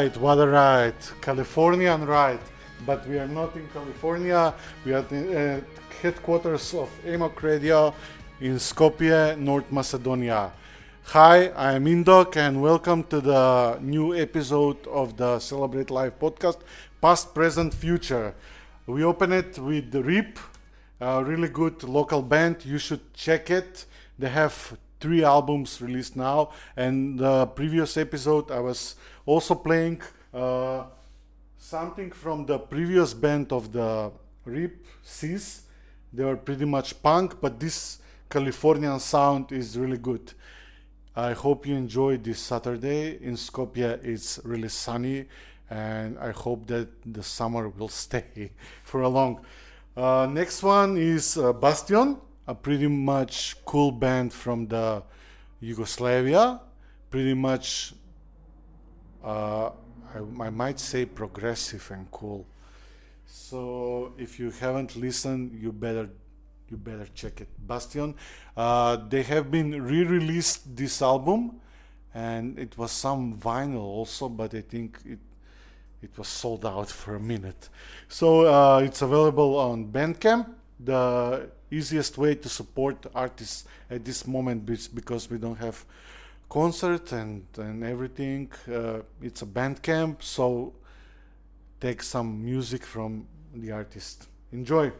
right, what a ride. Californian ride. But we are not in California. We are at the uh, headquarters of AMOC Radio in Skopje, North Macedonia. Hi, I am Indok and welcome to the new episode of the Celebrate Life podcast, Past, Present, Future. We open it with the RIP, a really good local band. You should check it. They have three albums released now, and the previous episode I was also playing uh, something from the previous band of the RIP, Sis. They were pretty much punk, but this Californian sound is really good. I hope you enjoyed this Saturday in Skopje. It's really sunny, and I hope that the summer will stay for a long. Uh, next one is uh, Bastion, a pretty much cool band from the Yugoslavia. Pretty much, uh, I, I might say progressive and cool. So if you haven't listened, you better you better check it. Bastion. Uh, they have been re-released this album, and it was some vinyl also, but I think it it was sold out for a minute. So uh, it's available on Bandcamp. The easiest way to support artists at this moment is because we don't have concert and and everything. Uh, it's a Bandcamp, so take some music from the artist. Enjoy.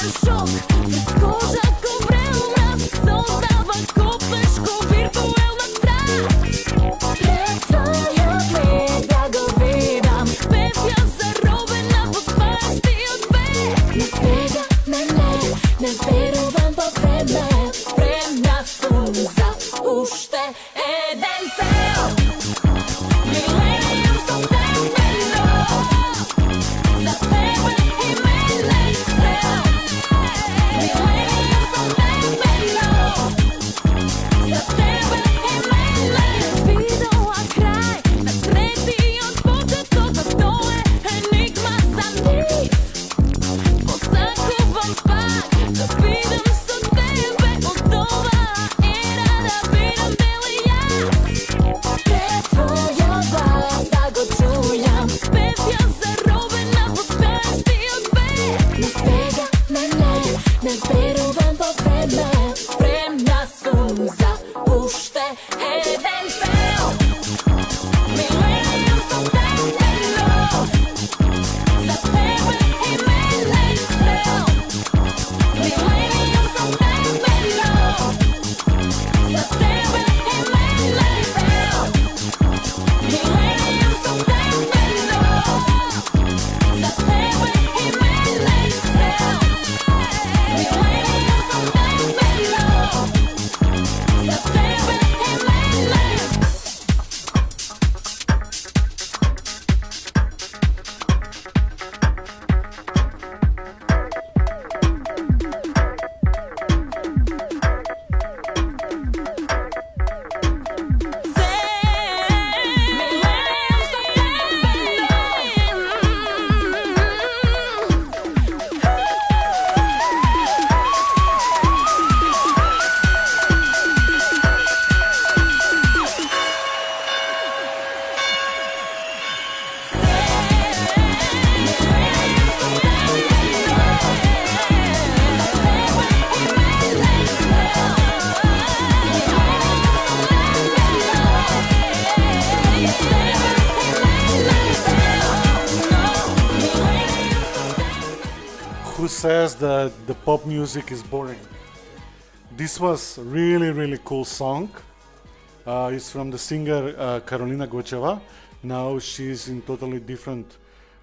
Says that the pop music is boring. This was really really cool song. Uh, it's from the singer uh, Karolina Gocheva. Now she's in totally different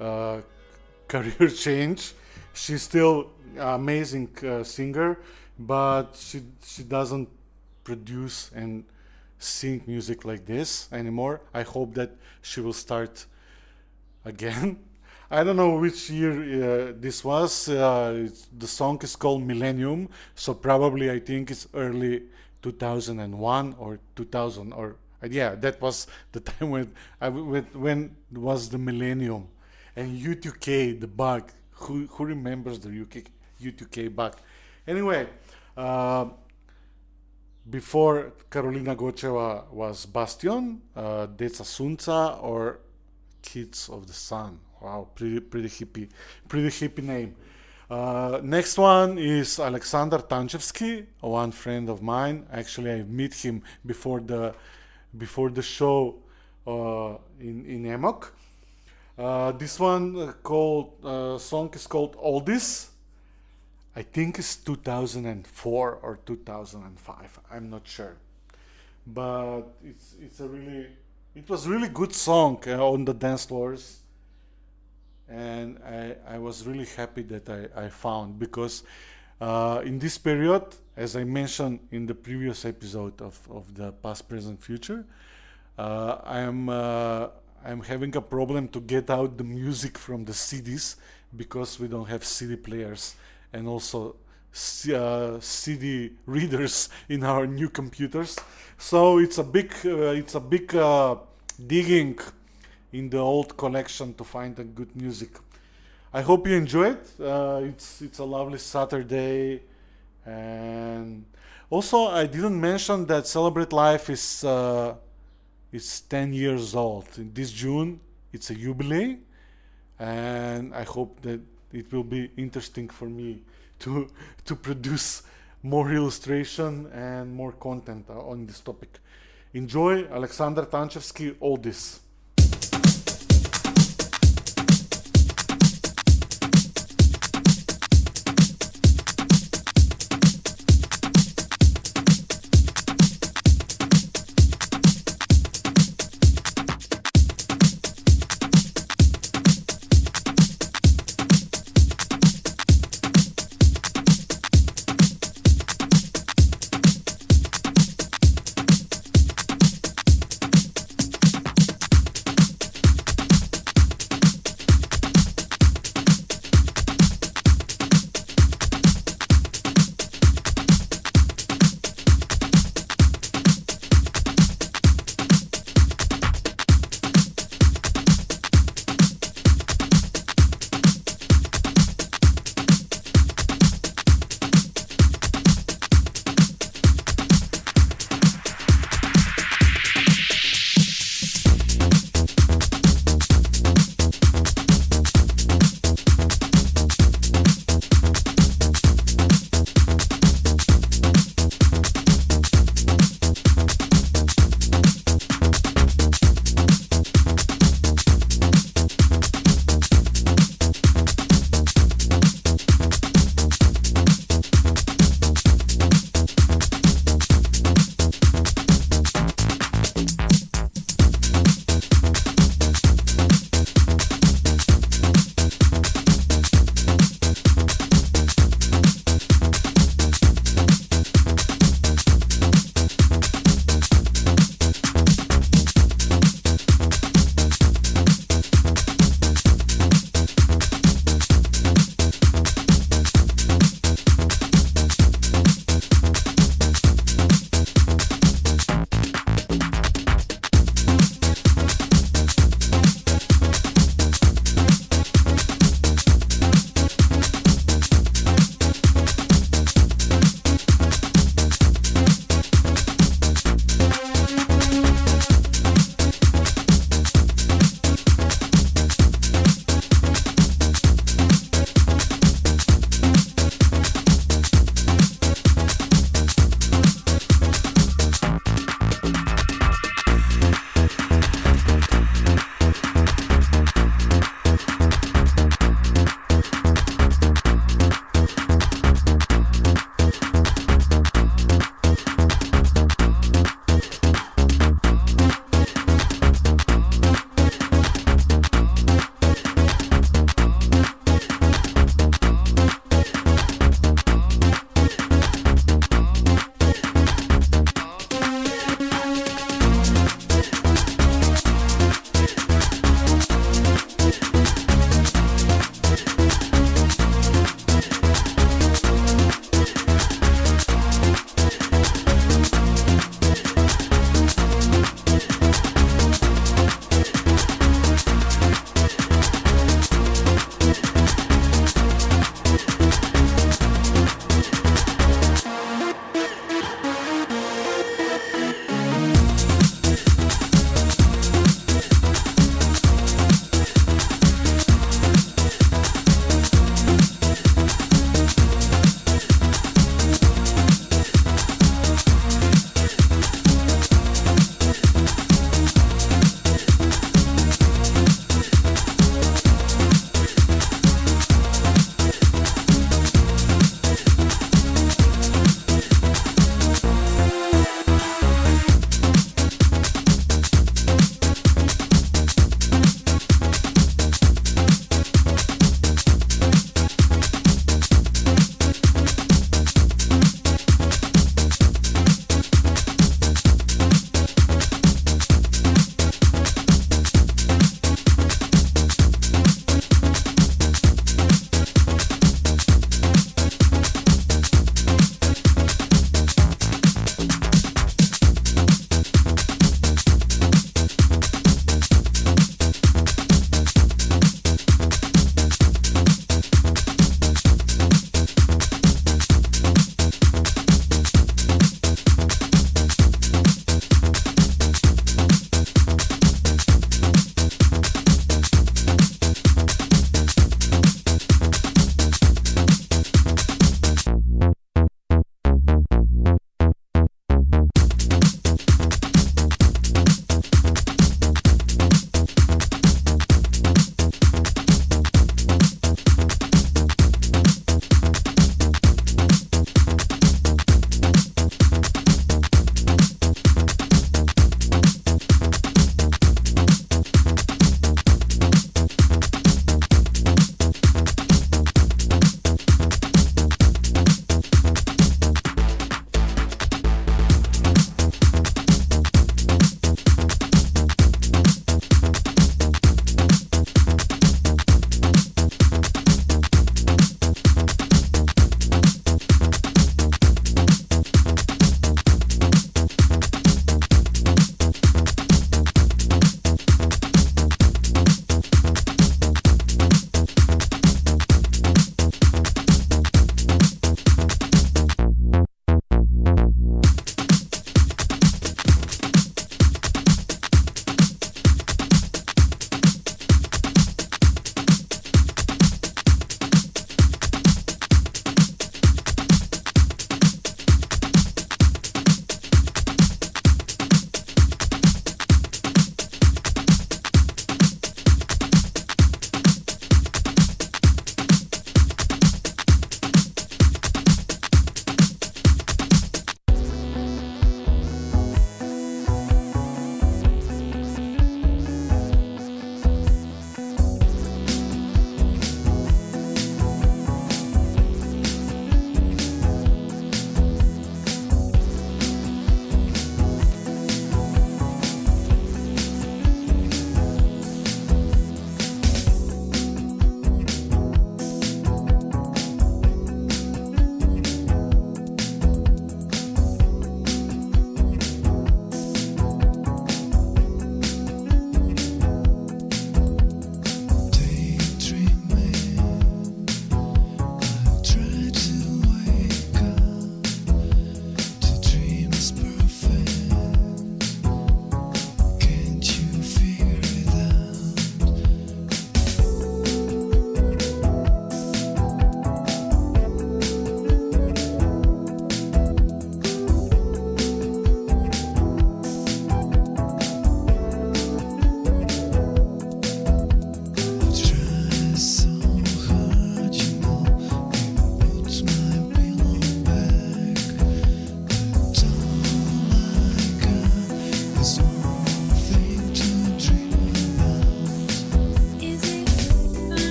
uh, career change. She's still amazing uh, singer, but she she doesn't produce and sing music like this anymore. I hope that she will start again I don't know which year uh, this was. Uh, the song is called Millennium, so probably I think it's early 2001 or 2000 or uh, yeah, that was the time when I, when was the millennium, and U2K the bug. Who who remembers the UK, U2K bug? Anyway. Uh, before Karolina Gocheva was Bastion, uh, Deca Sunca, or Kids of the Sun. Wow, pretty pretty hippie, pretty hippie name. Uh, next one is Alexander Tanchevsky, one friend of mine. Actually, I met him before the before the show uh, in in Amok. Uh, this one uh, called uh, song is called All This. I think it's 2004 or 2005. I'm not sure, but it's it's a really it was really good song uh, on the dance floors and I, I was really happy that I, I found because uh, in this period, as I mentioned in the previous episode of, of the past, present, future, uh, I am uh, I'm having a problem to get out the music from the CDs because we don't have CD players and also uh, CD readers in our new computers. So it's a big uh, it's a big uh, digging in the old collection to find a good music. I hope you enjoy it. Uh, it's it's a lovely Saturday, and also I didn't mention that Celebrate Life is uh, is 10 years old. In this June, it's a jubilee, and I hope that it will be interesting for me to to produce more illustration and more content uh, on this topic. Enjoy Alexander Tanchevsky, all this.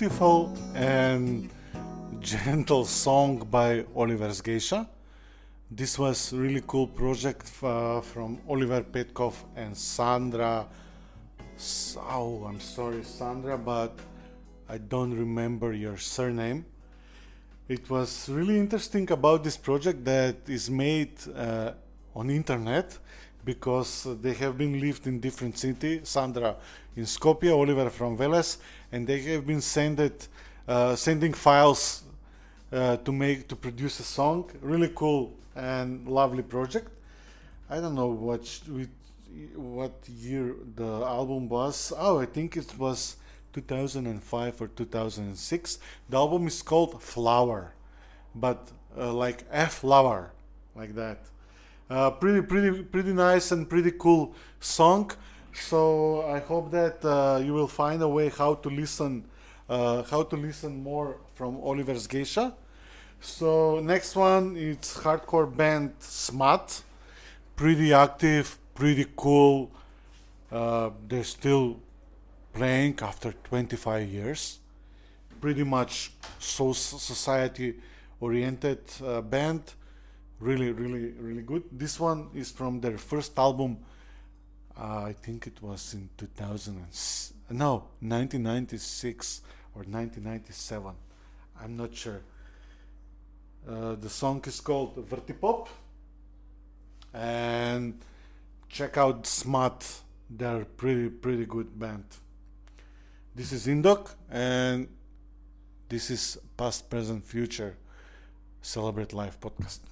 Beautiful and gentle song by Oliver Geisha. This was really cool project uh, from Oliver Petkov and Sandra. Oh, I'm sorry, Sandra, but I don't remember your surname. It was really interesting about this project that is made uh, on internet because they have been lived in different city. Sandra in Skopje, Oliver from Veles, and they have been sended, uh, sending files uh, to make to produce a song. Really cool and lovely project. I don't know what what year the album was. Oh, I think it was 2005 or 2006. The album is called Flower, but uh, like F flower, like that. Uh, pretty, pretty, pretty nice and pretty cool song. So I hope that uh, you will find a way how to listen, uh, how to listen more from oliver's geisha So next one it's hardcore band Smut, pretty active, pretty cool. Uh, they're still playing after 25 years. Pretty much so society oriented uh, band. Really, really, really good. This one is from their first album. Uh, I think it was in 2000 no 1996 or 1997. I'm not sure. Uh, the song is called Vertipop. And check out Smut. They're pretty pretty good band. This is Indok and this is past, present, future. Celebrate Life podcast.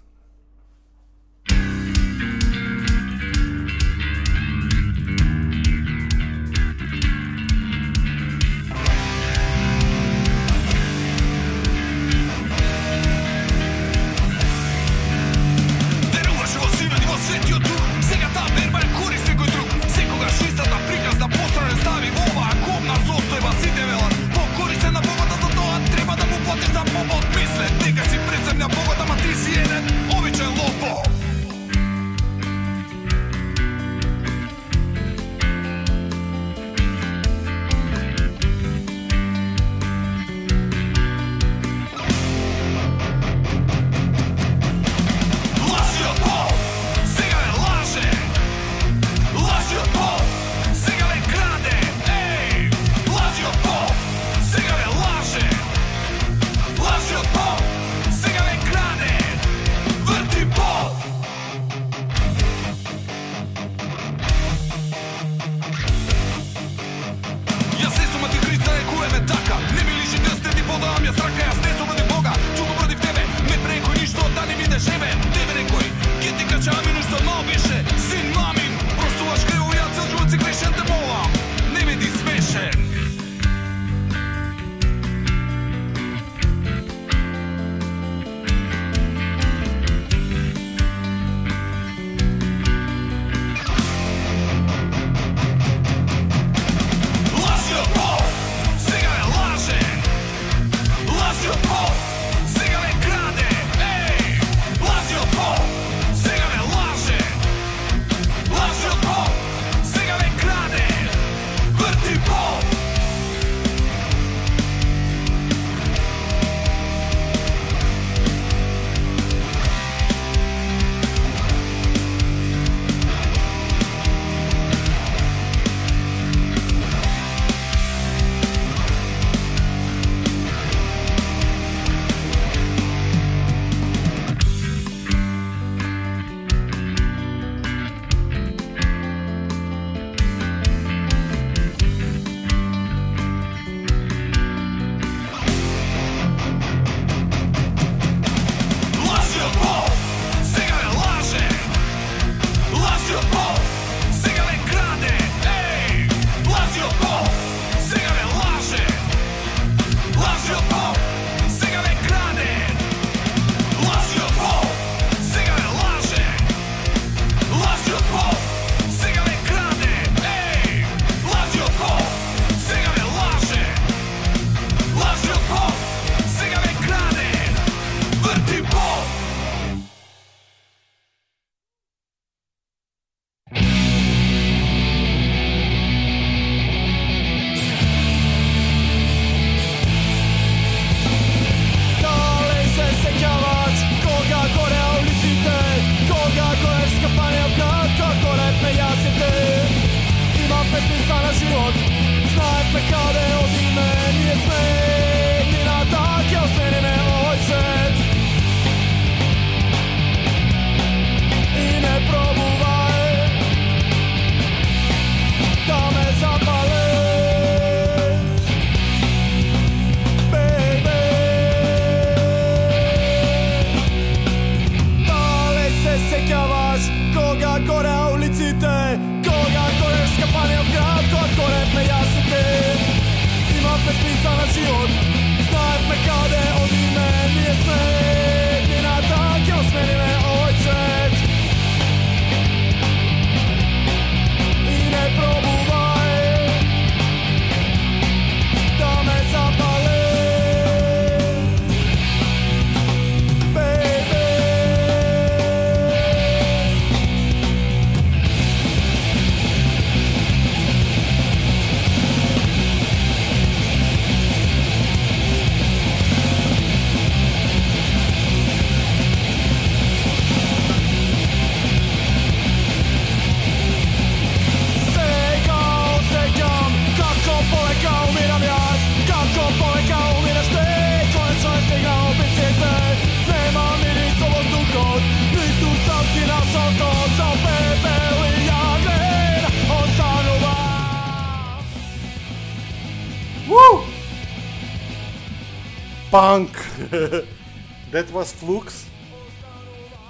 that was Flux,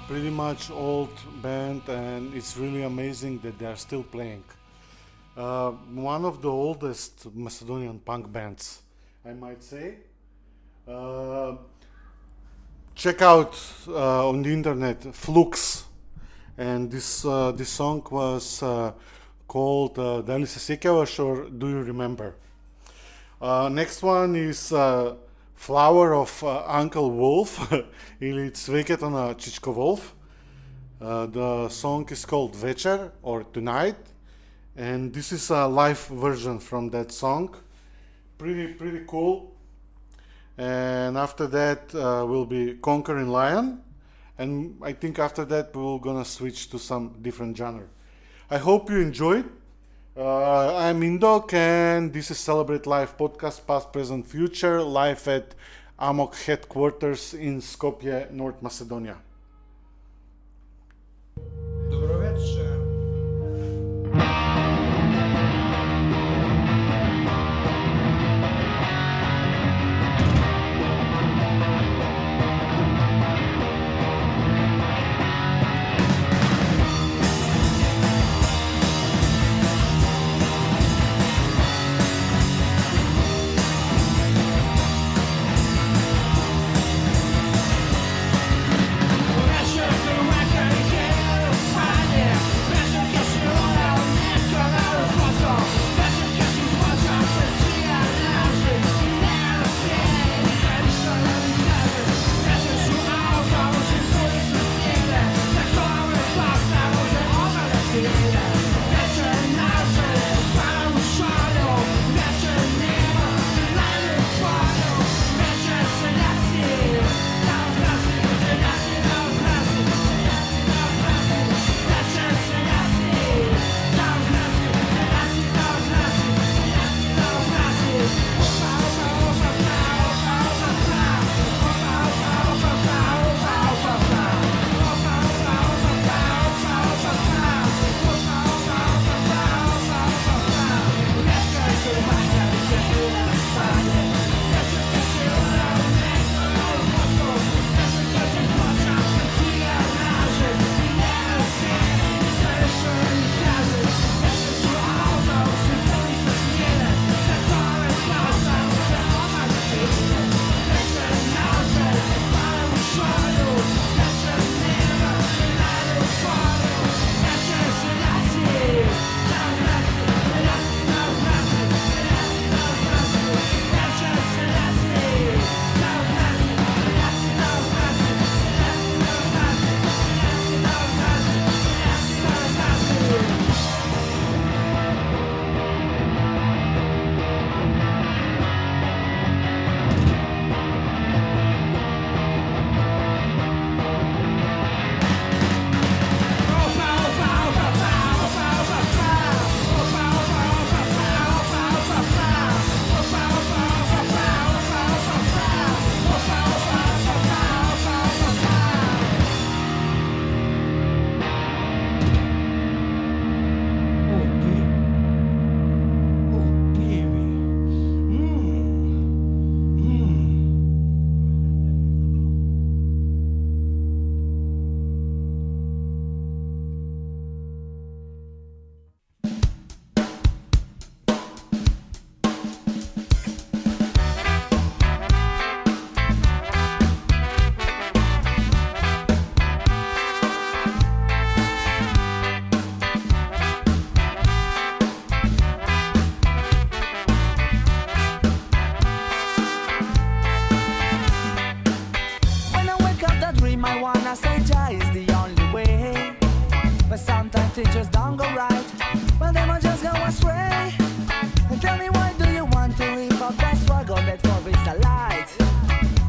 pretty much old band, and it's really amazing that they are still playing. Uh, one of the oldest Macedonian punk bands, I might say. Uh, check out uh, on the internet Flux, and this uh, this song was uh, called uh, "Dali se sjećaš" or "Do You Remember." Uh, next one is. Flower of uh, Uncle Wolf ili Cviketa na Chichko Wolf. Uh, the song is called Vecher or Tonight and this is a live version from that song. Pretty, pretty cool. And after that uh, will be Conquering Lion and I think after that we're gonna switch to some different genre. I hope you enjoyed uh, I'm Indok, and this is Celebrate Life podcast, past, present, future, live at Amok headquarters in Skopje, North Macedonia.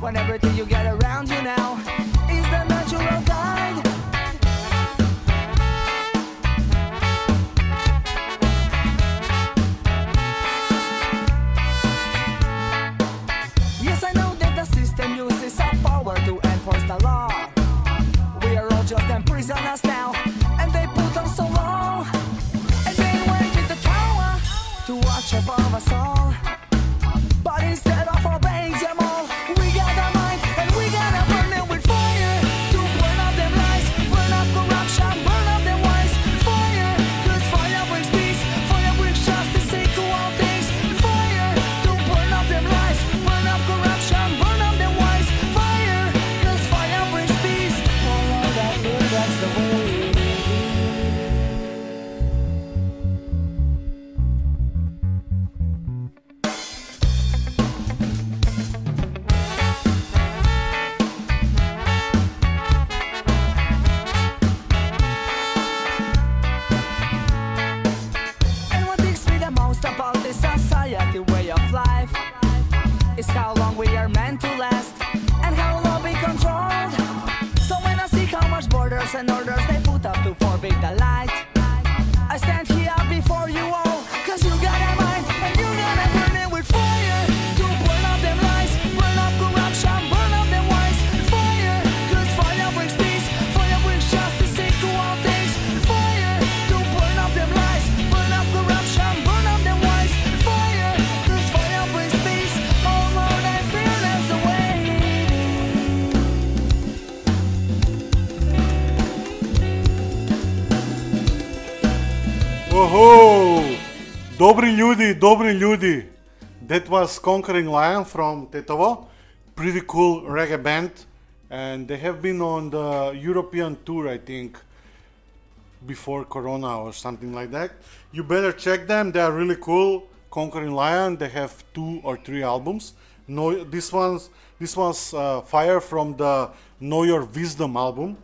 When everything you get around you now is the natural guide. Yes, I know that the system uses our power to enforce the law. We are all just prisoners now, and they put us so long. And they went with the tower to watch above us all. Whoa! Dobri ljudi, dobri ljudi. That was Conquering Lion from Tetovo, pretty cool reggae band, and they have been on the European tour, I think, before Corona or something like that. You better check them; they are really cool. Conquering Lion, they have two or three albums. No, this one's this one's uh, Fire from the Know Your Wisdom album.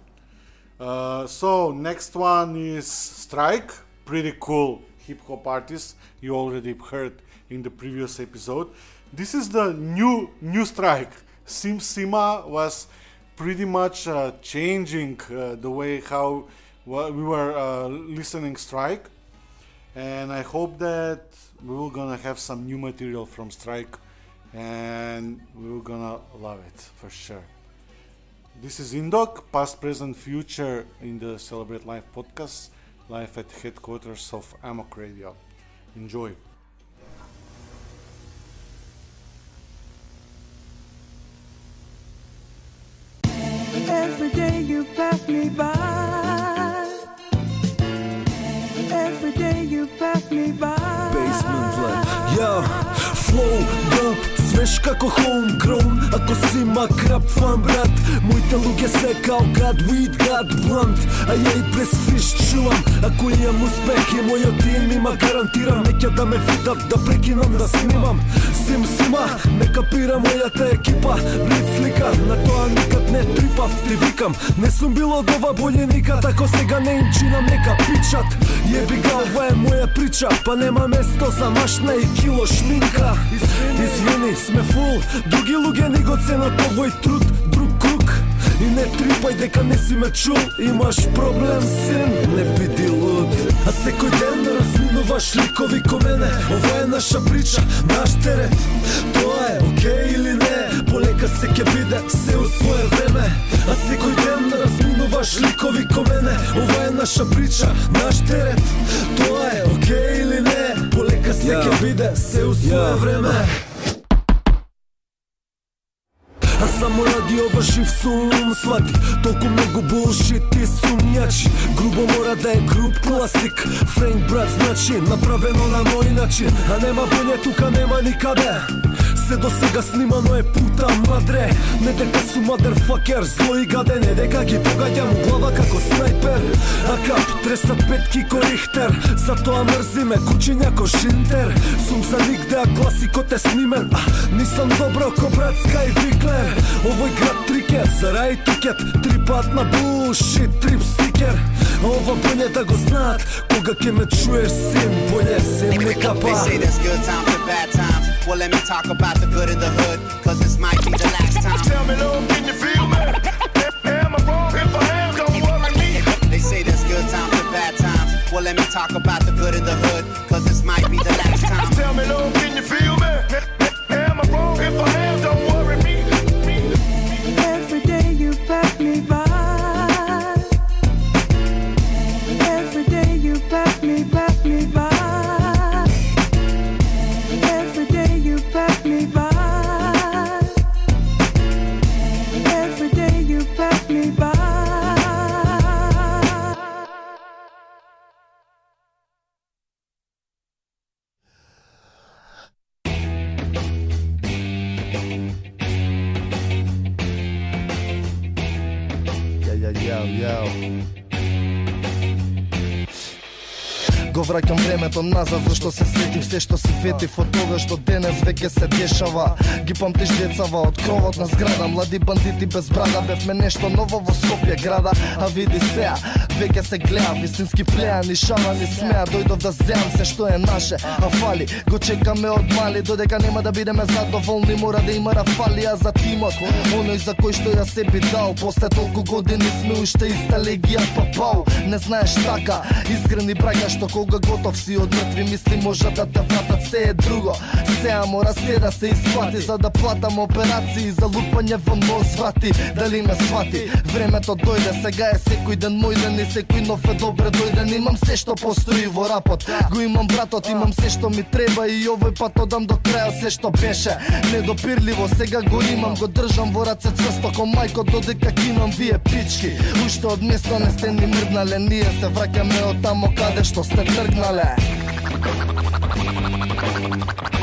Uh, so next one is Strike pretty cool hip hop artist you already heard in the previous episode. This is the new new Strike. Sim Sima was pretty much uh, changing uh, the way how we were uh, listening Strike, and I hope that we will gonna have some new material from Strike, and we will gonna love it for sure. This is Indok, past, present, future in the Celebrate Life podcast, live at headquarters of Amok Radio. Enjoy. Every day you pass me by. Every day you pass me by. Basement Life Ja, flow, dope, Знаеш како homegrown Ako si си макрап фан брат Моите луѓе се као гад, weed гад, blunt А ја и през фиш чувам. Ако имам успех и мојот тим има гарантирам Неќе да ме видат, да прекинам да снимам. Сим сима, не капира мојата екипа Блиц слика, на тоа никад не трипав Ти викам, не сум бил од ова боље никад Ако сега не им чинам, нека пичат. Јеби га, ова е моја прича Па нема место за машна и кило шминка. Извини, сме фул. Други луѓе ни го ценат овој труд Друг круг. И не трипај дека не си ме чул. Имаш проблем, син, не биди луд. А секој ден разминуваш ликови ко мене. Ова е наша прича, наш терет. Тоа е окей или не Полека се ќе биде, се у свое време. А секој ден разминуваш ликови ко мене. Ова е наша прича, наш терет. Тоа е окей или не Полека се ќе биде, се у свое време само ради ова сум свати. Толку многу булшит и сумњачи. Грубо мора да е груп класик. Френк брат значи направено на мој начин. А нема боње тука нема никаде. Се до сега снимано е пута мадре. Не дека су мадерфакер, зло и гаден Не дека ги погаѓам у глава како снайпер. А кап треса петки ко Рихтер Затоа мрзиме кучиња ко Шинтер. Сум за нигде, а класикот е снимен. А, Нисам добро ко брат Скай Виклер. Овој град трике, за рај тикет. Три пат на буши, трип стикер. А ова боље да го знаат Кога ќе ме чуеш син, боље се ми капа. They say there's good times and bad times. Well, let me talk about the good in the hood, cause this might be the last time. Tell me, Lord, can you feel me? Am I wrong? If I am, don't worry me. They say there's good times and bad times. Well, let me talk about the good in the hood, cause this might be the last time. Tell me, Lord, can you feel me? Am I wrong? If I am, Yo, yo, времето назад зашто се сетив се што си фетив од тогаш што денес веќе се дешава Ги памтиш децава од кровот на зграда. Млади бандити без брада Бевме нешто ново во Скопје града. А види сеа, веќе се гледа Вистински плеа, ни шала, ни смеа. Дојдов да земам се што е наше А фали, го чекаме од мали Додека нема да бидеме задоволни. Мора да има рафалија за тимот Оној за кој што ја се би дал. После толку години сме уште иста легија папау Не знаеш така, искрени браќа Што кога готов души од мртви мисли можат да те вратат се е друго. Сеа мора се да се исплати За да платам операции за лупање во нос свати Дали ме свати? Времето дојде, сега е секој ден мој ден И секој нов е добре дојден. Имам се што постои во рапот Го имам братот, имам се што ми треба И овој пат одам до крај се што беше Недопирливо, сега го имам Го држам во раце цврсто ко мајко Додека кинам вие пички. Уште од место не сте ни мрднале Ние се враќаме од тамо каде што сте тргнале. ピーン。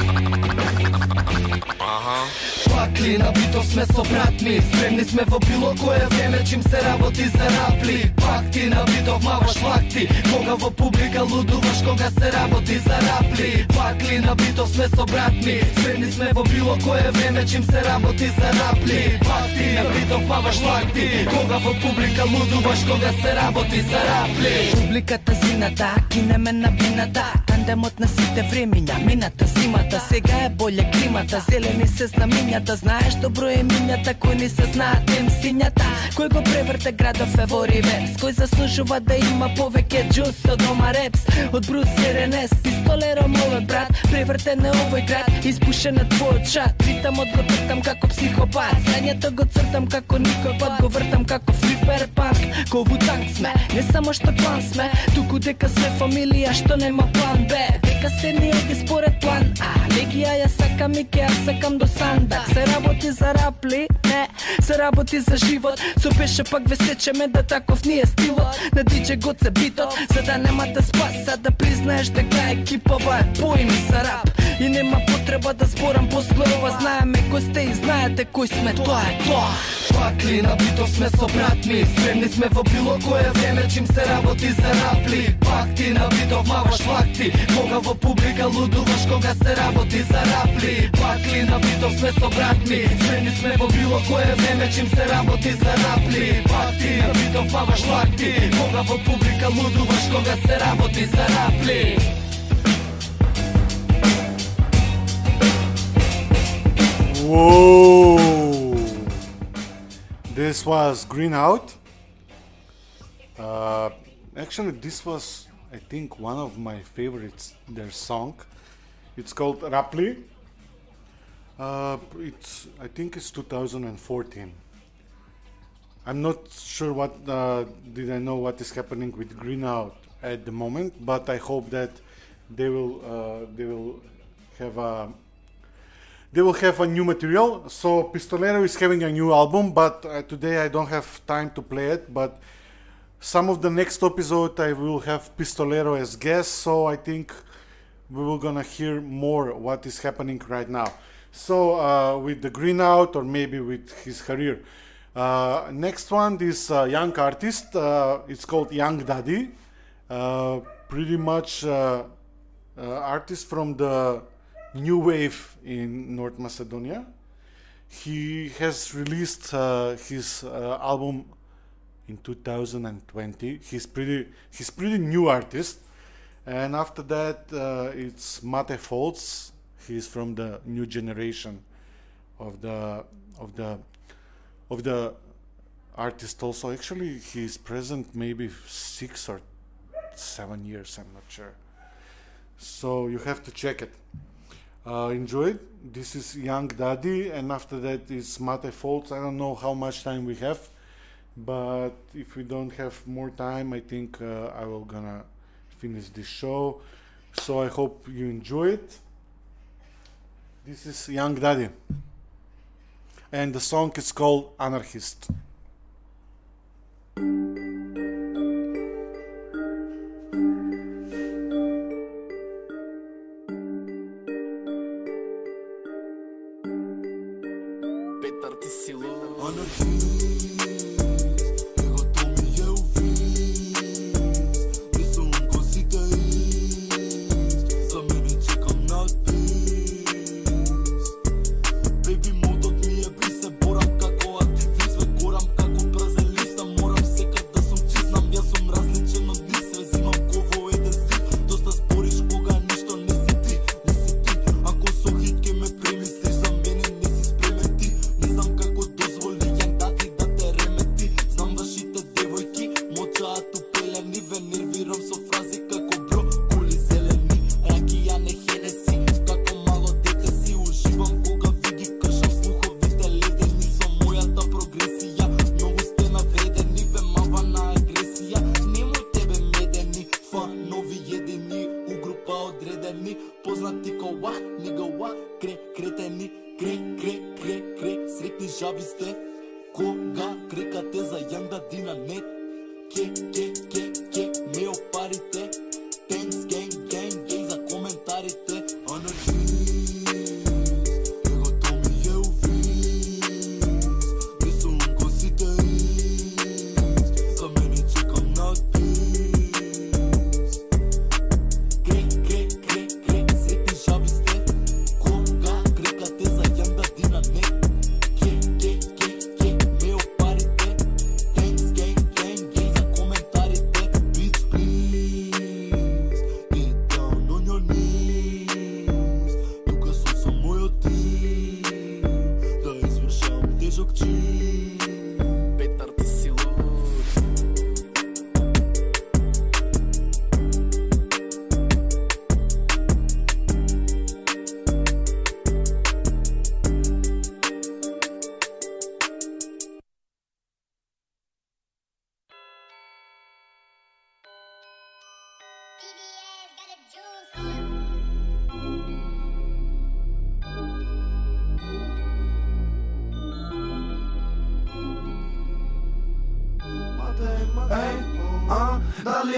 Пакли на бито сме со братми Спремни сме во било кое време чим се работи за рапли. Пак ти на битов маваш лакти Кога во публика лудуваш кога се работи за рапли. Пакли на битов сме со братми Спремни сме во било кое време чим се работи за рапли. Пак ти на битов маваш лакти Кога во публика лудуваш кога се работи за рапли. Публиката зината, кинеме на бината. Тандемот на сите времиња, мината зимата. Сега е боле климата, зелени се знаменјата, Знаеш добро е минјата, кој не се знаат ем синјата. Кој го преврте градов е во реверс Кој заслужува да има повеќе джус од дома репс. Од Брус Серенес, пистолером овој брат Превртен е овој град, испушен е твојот шат Ритамот го тртам како психопат Знањето го цртам како никој пат Го вртам како флипер панк Ко Вутанг сме, не само што клан сме Туку дека сме фамилија што нема план Б. Дека се ни ги според план А Легија ја сакам и ке ја сакам до сандак Се работи за рапли, не. Се работи за живот. Со пеше пак ве сечеме да таков ни е стилот. На дидже год се битот За да нема да спаса. Да признаеш дека екипова е поим за рап. И нема потреба да зборам после ова Знаеме кој сте и знаете кој сме. Тоа е тоа. Пакли на битов сме собратни Спремни сме во било кое време чим се работи за рапли. Пак ти на битов маваш лакти Кога во публика лудуваш кога се работи за рапли. Пакли на битов сме собратни Спремни сме во било кое време чим се работи за рапли. Пак ти на битов маваш лакти Кога во публика лудуваш кога се работи за рапли. Whoa! This was Green Out. Uh, actually, this was, I think, one of my favorites. Their song. It's called Rapli. Uh, it's, I think, it's 2014. I'm not sure what uh, did I know what is happening with Green Out at the moment, but I hope that they will uh, they will have a they will have a new material. So Pistolero is having a new album, but uh, today I don't have time to play it. But some of the next episode I will have Pistolero as guest, so I think we will gonna hear more what is happening right now. So uh, with the Green Out or maybe with his career. Uh, next one, this uh, young artist, uh, it's called Young Daddy. Uh, pretty much uh, artist from the new wave in North Macedonia. He has released uh, his uh, album in 2020. He's pretty he's pretty new artist, and after that uh, it's Mate Foltz. He's from the new generation of the of the of the artist. Also, actually, he's present maybe six or seven years. I'm not sure. So you have to check it. Uh, enjoy it. This is Young Daddy, and after that is Mate Foltz. I don't know how much time we have, but if we don't have more time, I think uh, I will gonna finish this show. So I hope you enjoy it. This is Young Daddy, and the song is called Anarchist.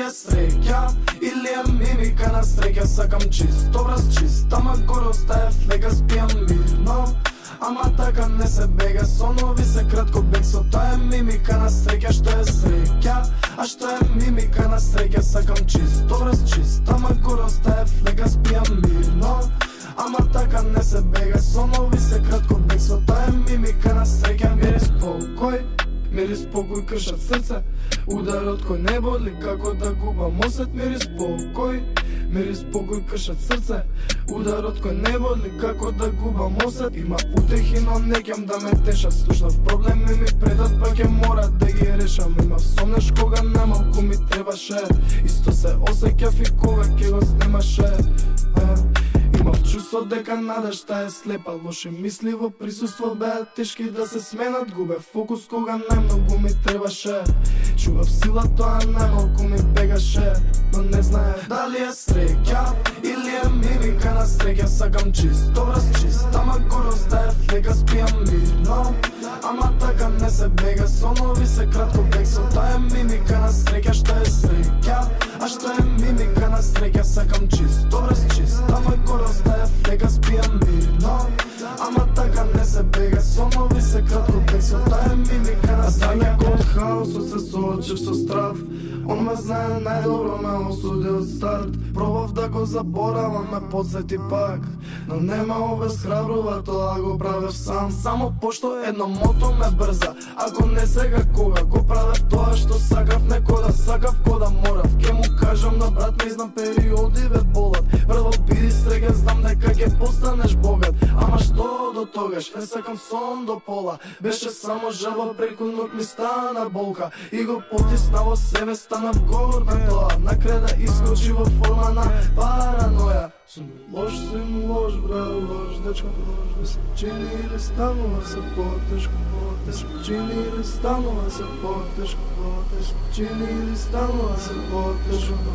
Е среќа или е мимика на среќа Сакам чисто образ, чист, ама горе е флека Спијам мирно, ама така не се бега Со нови се кратко бег, со тоа е мимика на среќа Што е среќа, а што е мимика на среќа Сакам чисто образ, чист, ама горе е флека Спијам мирно, Ама така не се бега Со нови се кратко бег Со тоа е мимика на среќа мирис покој Мирис покој, кршат срце Ударот кој не боли Како да губам осет мирис покој Мирис покој кршат срце. Ударот кој не боли Како да губам осет Има утехи но не кем да ме тешат. Слушнав проблеми ми предат Па ќе морат да ги решам. Има сомнеш кога намалку ми требаше. Исто се осеќав и кога ќе го снимаше. А, чувство дека надешта е слепа Лоши мисли во присуство беа тешки да се сменат Губе фокус кога најмногу ми требаше. Чував сила тоа најмалку ми бегаше Но не знае дали е среќа Или е мимика на среќа. Сакам чисто враз чист Ама горе остае флека спијам мирно Ама така не се бега. Со нови се кратко бег Со тоа мимика на среќа. Што е среќа А што е мимика на среќа? Сакам чисто враз чист Ама горе остае спијам мирно Ама така не се бега. Сонови се кратко бек Со тоа мимика да на среќа од хаосот се соочив со страв Он ме знае најдобро ме осуди од старт. Пробав да го заборавам, ме подсети пак. Но нема обезхрабрува, тоа го правев сам. Само пошто едно мото ме брза. Ако не сега кога, го правев тоа што сакав Неко да сакав, ко да морав. Ке му кажам на брат, не знам периоди ве болат. Прво биди среќа, знам дека ќе постанеш богат. Ама што до тогаш, не сакам сон до пола. Беше само жаба, преку ног ми стана болка. И го потисна во себе, станав горда тоа. Накрај да искочи во форма на параноја. Сум лош, сум лош, бра, лош, дечко Да се чини или станува се потешко Да се чини или станува се потешко Да се чини или станува се потешко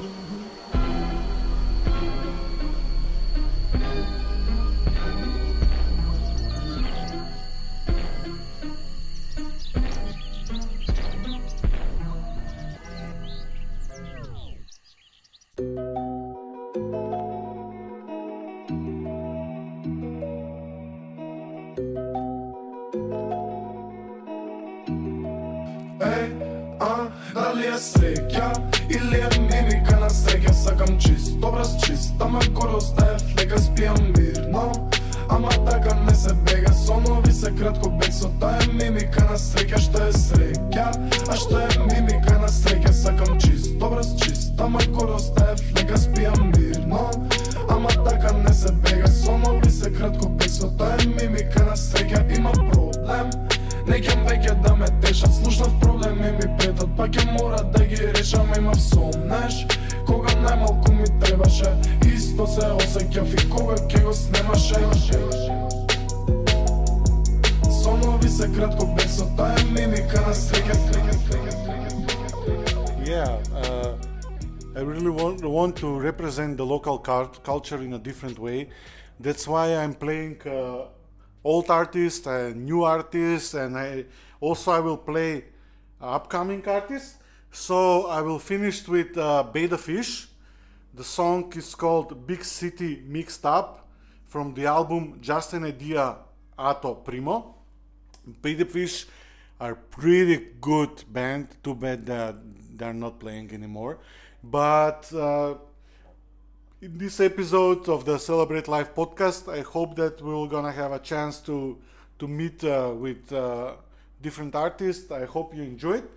осеќав и кога ќе го снемаше Со нови се кратко бег Со таа е мимика на среќа Yeah, uh, I really want, want to represent the local cult- culture in a different way. That's why I'm playing uh, old artists and new artists, and I also I will play upcoming artists. So I will finish with uh, Beta Fish. The song is called Big City Mixed Up from the album Just an Idea Ato Primo. Beta Fish are pretty good band. Too bad that they're not playing anymore. But uh, in this episode of the Celebrate Life podcast, I hope that we're gonna have a chance to to meet uh, with uh, different artists. I hope you enjoyed.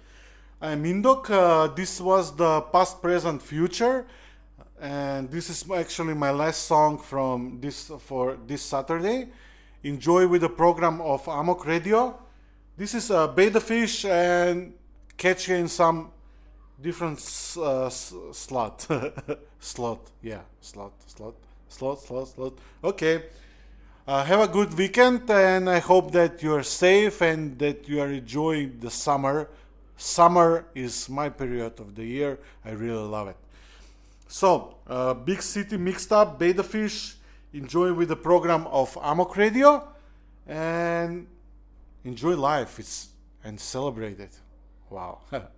I'm Indok. Uh, this was the past, present, future, and this is actually my last song from this for this Saturday. Enjoy with the program of Amok Radio. This is uh, Beta Fish and catch you in some different uh, slot. slot, yeah, slot, slot, slot, slot, slot. Okay. Uh, have a good weekend, and I hope that you are safe and that you are enjoying the summer. Summer is my period of the year. I really love it. So, uh, Big City Mixed Up, Beta Fish. Enjoy with the program of Amok Radio, and enjoy life. It's and celebrate it. Wow.